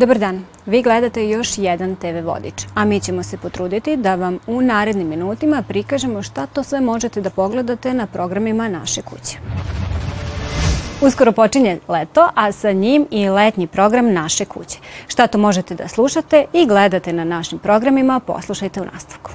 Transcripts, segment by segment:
Dobar dan, vi gledate još jedan TV vodič, a mi ćemo se potruditi da vam u narednim minutima prikažemo šta to sve možete da pogledate na programima naše kuće. Uskoro počinje leto, a sa njim i letnji program naše kuće. Šta to možete da slušate i gledate na našim programima, poslušajte u nastavku.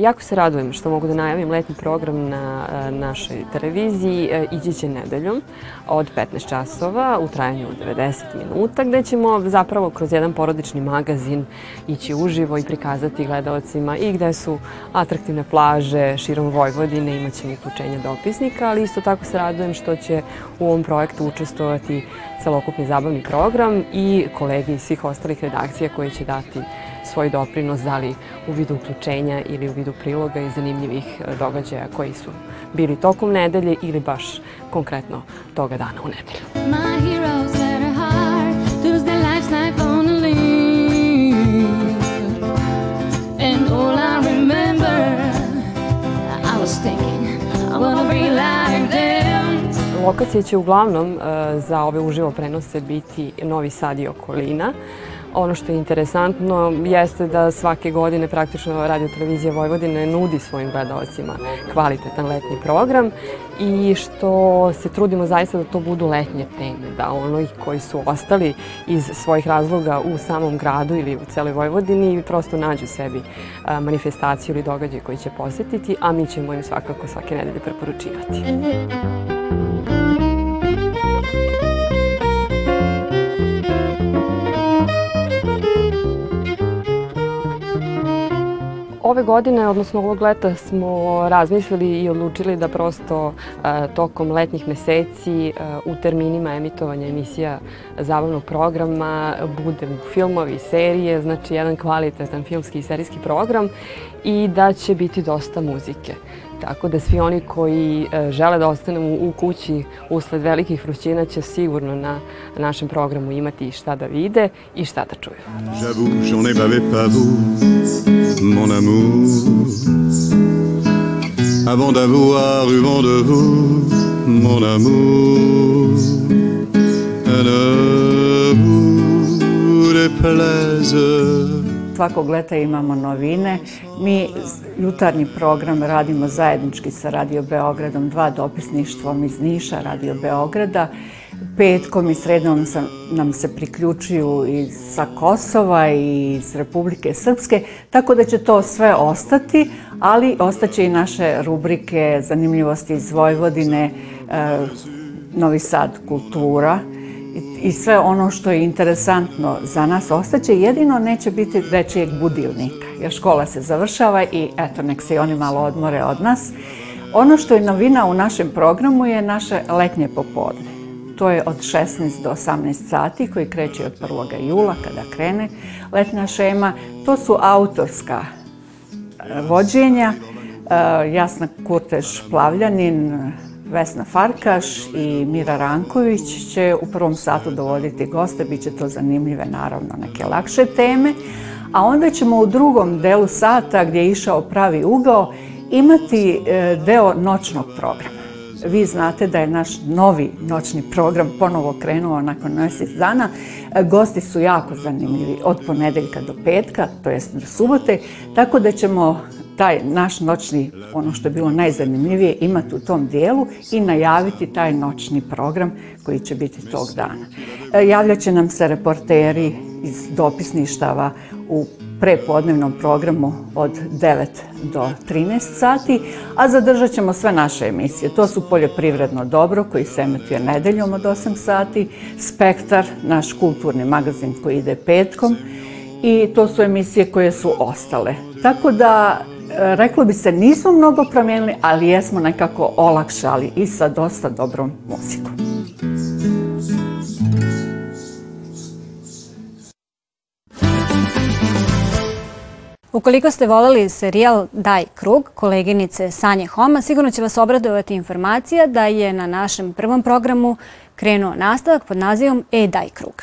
Jako se radujem što mogu da najavim letni program na e, našoj televiziji e, Ići nedeljom od 15 časova u trajanju od 90 minuta gde ćemo zapravo kroz jedan porodični magazin ići uživo i prikazati gledalcima i gde su atraktivne plaže širom Vojvodine, imaćemo uključenja dopisnika, ali isto tako se radujem što će u ovom projektu učestvovati celokupni zabavni program i kolege iz svih ostalih redakcija koji će dati svoj doprinos, da li u vidu uključenja ili u vidu priloga i zanimljivih e, događaja koji su bili tokom nedelje ili baš konkretno toga dana u nedelju. My heroes her heart lose their life's life on a leave And all I remember I was thinking I wanna be like them Lokacije će uglavnom uh, za ove uživo prenose biti Novi Sad i okolina. Ono što je interesantno jeste da svake godine praktično Radio Televizija Vojvodine nudi svojim gledalcima kvalitetan letni program i što se trudimo zaista da to budu letnje teme, da ono koji su ostali iz svojih razloga u samom gradu ili u celoj Vojvodini prosto nađu sebi manifestaciju ili događaj koji će posetiti, a mi ćemo im svakako svake nedelje preporučivati. Ove godine, odnosno ovog leta, smo razmislili i odlučili da prosto e, tokom letnjih meseci e, u terminima emitovanja emisija zabavnog programa bude filmovi, serije, znači jedan kvalitetan filmski i serijski program i da će biti dosta muzike. Tako da svi oni koji e, žele da ostanu u kući usled velikih vrućina će sigurno na našem programu imati šta da vide i šta da čuju. J'avoue, j'en ai bavé pas vous, mon amour Avant d'avoir eu vent de vous, mon amour Ne vous déplaise svakog leta imamo novine. Mi jutarnji program radimo zajednički sa Radio Beogradom, dva dopisništvom iz Niša, Radio Beograda. Petkom i sredom nam se priključuju i sa Kosova i iz Republike Srpske, tako da će to sve ostati, ali ostaće i naše rubrike zanimljivosti iz Vojvodine, e, Novi Sad kultura, i sve ono što je interesantno za nas ostaće, jedino neće biti dečijeg budilnika, jer škola se završava i eto, nek se i oni malo odmore od nas. Ono što je novina u našem programu je naše letnje popodne. To je od 16 do 18 sati koji kreće od 1. jula kada krene letna šema. To su autorska e, vođenja. E, Jasna Kurtež Plavljanin, Vesna Farkaš i Mira Ranković će u prvom satu dovoditi goste, bit će to zanimljive, naravno, neke lakše teme. A onda ćemo u drugom delu sata, gdje je išao pravi ugao, imati e, deo noćnog programa. Vi znate da je naš novi noćni program ponovo krenuo nakon mjesec dana. E, gosti su jako zanimljivi od ponedeljka do petka, to jest do subote, tako da ćemo taj naš noćni, ono što je bilo najzanimljivije, imati u tom dijelu i najaviti taj noćni program koji će biti tog dana. E, javljat će nam se reporteri iz dopisništava u prepodnevnom programu od 9 do 13 sati, a zadržat ćemo sve naše emisije. To su Poljoprivredno dobro koji se emituje nedeljom od 8 sati, Spektar, naš kulturni magazin koji ide petkom i to su emisije koje su ostale. Tako da reklo bi se nismo mnogo promijenili, ali jesmo nekako olakšali i sa dosta dobrom muzikom. Ukoliko ste voleli serijal Daj krug, koleginice Sanje Homa, sigurno će vas obradovati informacija da je na našem prvom programu krenuo nastavak pod nazivom E Daj krug.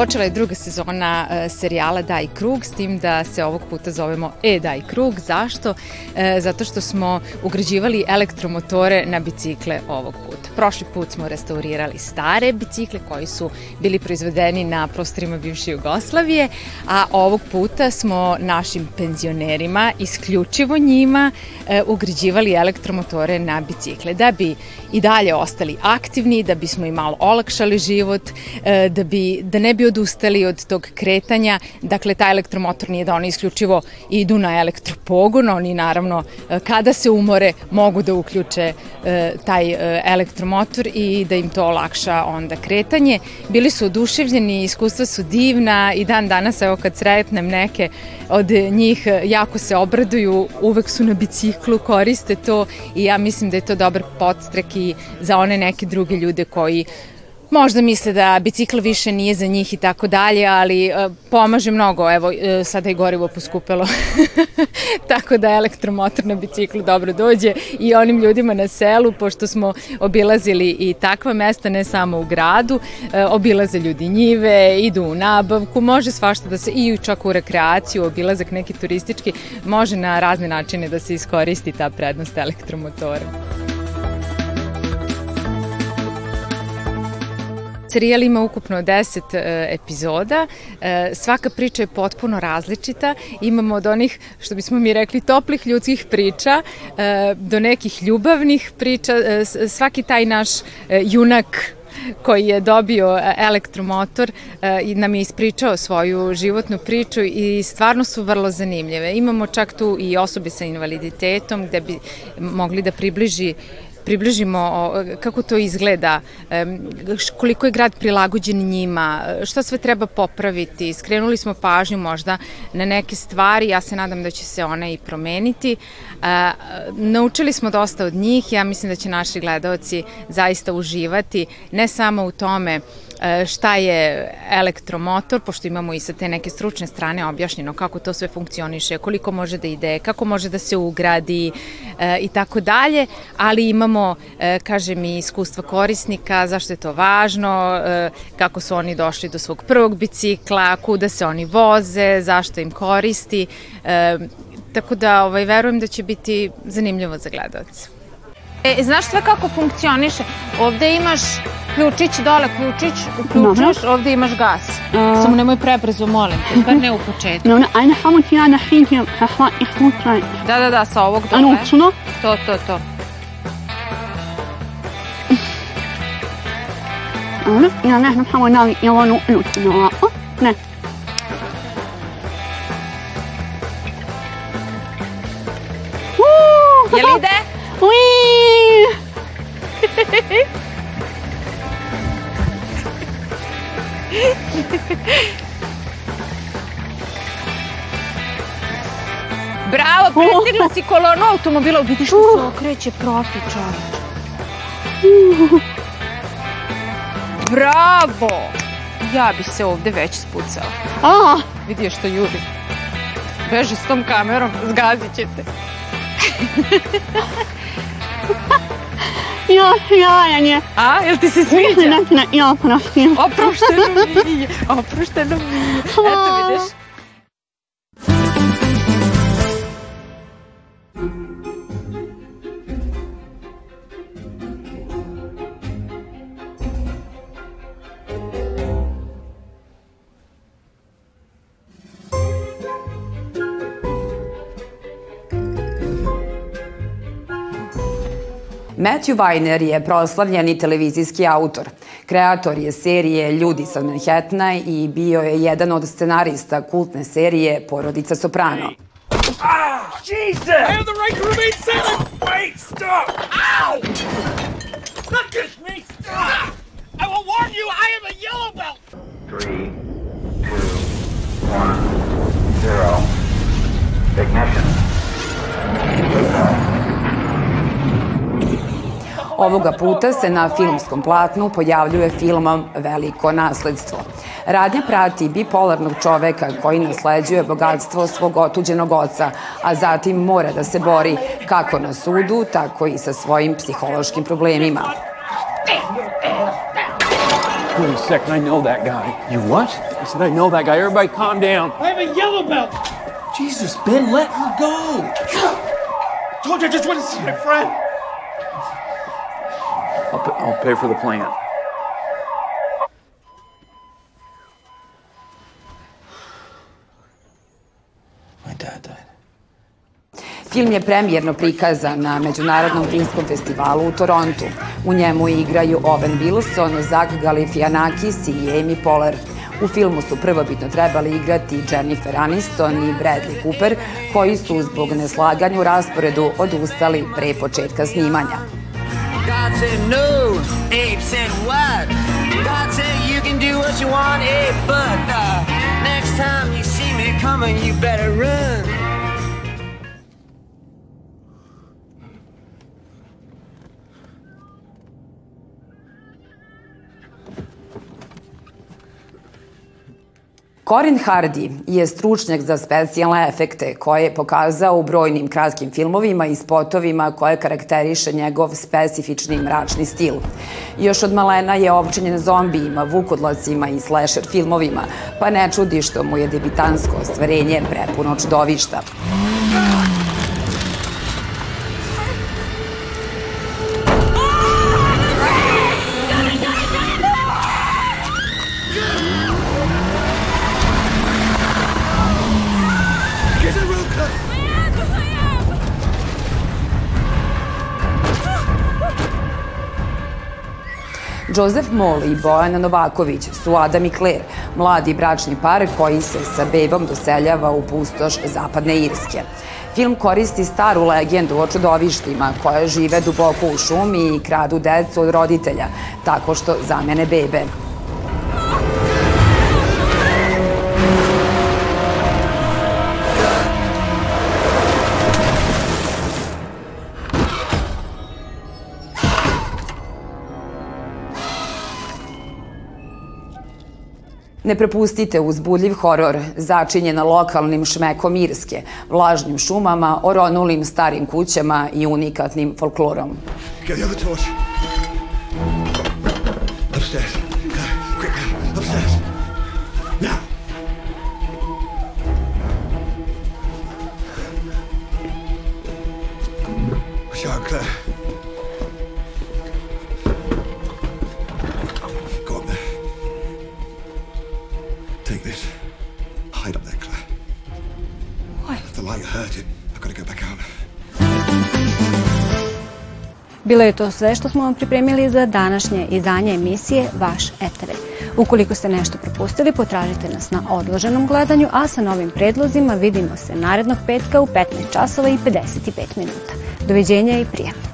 Počela je druga sezona e, serijala Daj krug, s tim da se ovog puta zovemo E Daj krug. Zašto? E, zato što smo ugrađivali elektromotore na bicikle ovog puta. Prošli put smo restaurirali stare bicikle koji su bili proizvedeni na prostorima bivše Jugoslavije, a ovog puta smo našim penzionerima, isključivo njima, e, ugrađivali elektromotore na bicikle, da bi i dalje ostali aktivni, da bismo im malo olakšali život, e, da, bi, da ne bi odustali od tog kretanja. Dakle, taj elektromotor nije da oni isključivo idu na elektropogon, oni naravno e, kada se umore mogu da uključe e, taj elektromotor i da im to olakša onda kretanje. Bili su oduševljeni, iskustva su divna i dan danas, evo kad sretnem neke od njih, jako se obraduju, uvek su na biciklu, koriste to i ja mislim da je to dobar podstrek i za one neke druge ljude koji možda misle da bicikl više nije za njih i tako dalje, ali uh, pomaže mnogo. Evo, uh, sada je gorivo poskupelo. tako da elektromotor na biciklu dobro dođe i onim ljudima na selu, pošto smo obilazili i takva mesta, ne samo u gradu, uh, obilaze ljudi njive, idu u nabavku, može svašta da se, i čak u rekreaciju, obilazak neki turistički, može na razne načine da se iskoristi ta prednost elektromotora. Serijal ima ukupno 10 e, epizoda. E, svaka priča je potpuno različita. Imamo od onih, što bismo mi rekli, toplih ljudskih priča e, do nekih ljubavnih priča. Svaki taj naš junak koji je dobio elektromotor i nam je ispričao svoju životnu priču i stvarno su vrlo zanimljive. Imamo čak tu i osobe sa invaliditetom gde bi mogli da približi približimo kako to izgleda, koliko je grad prilagođen njima, šta sve treba popraviti. Skrenuli smo pažnju možda na neke stvari, ja se nadam da će se one i promeniti. Naučili smo dosta od njih, ja mislim da će naši gledalci zaista uživati, ne samo u tome E, šta je elektromotor, pošto imamo i sa te neke stručne strane objašnjeno kako to sve funkcioniše, koliko može da ide, kako može da se ugradi e, i tako dalje, ali imamo, čujemo, kažem i iskustva korisnika, zašto je to važno, kako su oni došli do svog prvog bicikla, kuda se oni voze, zašto im koristi. Tako da ovaj, verujem da će biti zanimljivo za gledalce. E, znaš sve kako funkcioniše? Ovde imaš ključić, dole ključić, uključaš, ovde imaš gas. Uh, Samo nemoj prebrzo, molim te, bar ne u početku. No, a ne samo ti ja na hivim, da Da, da, da, sa ovog dole. Ano. To, to, to. 嗯，你看那什么胖味道，要我弄弄出来啊，哦，那。Jelide? Uiii! Bravo, predstavljam si kolonu automobila, vidiš što su okreće profi čovječ. Cioè. Bravo! Ja bi se ovde već spucala. A, Vidi što juri. Beže s tom kamerom, zgazit ćete. ja, sjajan je. A, jel ti se sviđa? Ne, ne, ja oproštim. Oprošteno mi je, oprošteno mi je. Eto vidiš. Matthew Weiner je proslavljeni televizijski autor. Kreator je serije Ljudi sa Manhattana i bio je jedan od scenarista kultne serije Porodica Soprano. Ah, Jesus! I have the right to remain silent! Wait, stop! Ow! Not kiss me! Stop! I will warn you, I am a yellow belt! Three, Ovoga puta se na filmskom platnu pojavljuje filmom Veliko nasledstvo. Radnja prati bipolarnog čoveka koji nasleđuje bogatstvo svog otuđenog oca, a zatim mora da se bori kako na sudu, tako i sa svojim psihološkim problemima. Wait a second, I know that guy. You what? I said, I know that guy. Everybody calm down. I have a yellow belt. Jesus, Ben, let her go. Told you I just want to see my friend. I'll, pay, for the plant. My dad died. Film je premijerno prikazan na Međunarodnom filmskom festivalu u Torontu. U njemu igraju Owen Wilson, Zach Galifianakis i Amy Poehler. U filmu su prvobitno trebali igrati Jennifer Aniston i Bradley Cooper, koji su zbog neslaganja u rasporedu odustali pre početka snimanja. God said no, Abe said what? God said you can do what you want, Abe, but uh, next time you see me coming, you better Corin Hardy je stručnjak za specijalne efekte koje je pokazao u brojnim kratkim filmovima i spotovima koje karakteriše njegov specifični mračni stil. Još od malena je opčinjen zombijima, vukodlacima i slasher filmovima, pa ne čudi što mu je debitansko ostvarenje prepuno čudovišta. Joseph Moll i Bojana Novaković su Adam i Claire, mladi bračni par koji se sa bebom doseljava u pustoš Zapadne Irske. Film koristi staru legendu o čudovištima koje žive duboko u šumi i kradu decu od roditelja, tako što zamene bebe. Ne prepustite uzbudljiv horor, začinjen lokalnim šmekom Irske, vlažnim šumama, oronulim starim kućama i unikatnim folklorom. Get the other Bilo je to sve što smo vam pripremili za današnje izdanje emisije Vaš Etere. Ukoliko ste nešto propustili, potražite nas na odloženom gledanju, a sa novim predlozima vidimo se narednog petka u 15 časova i 55 minuta. Doviđenja i prijatno.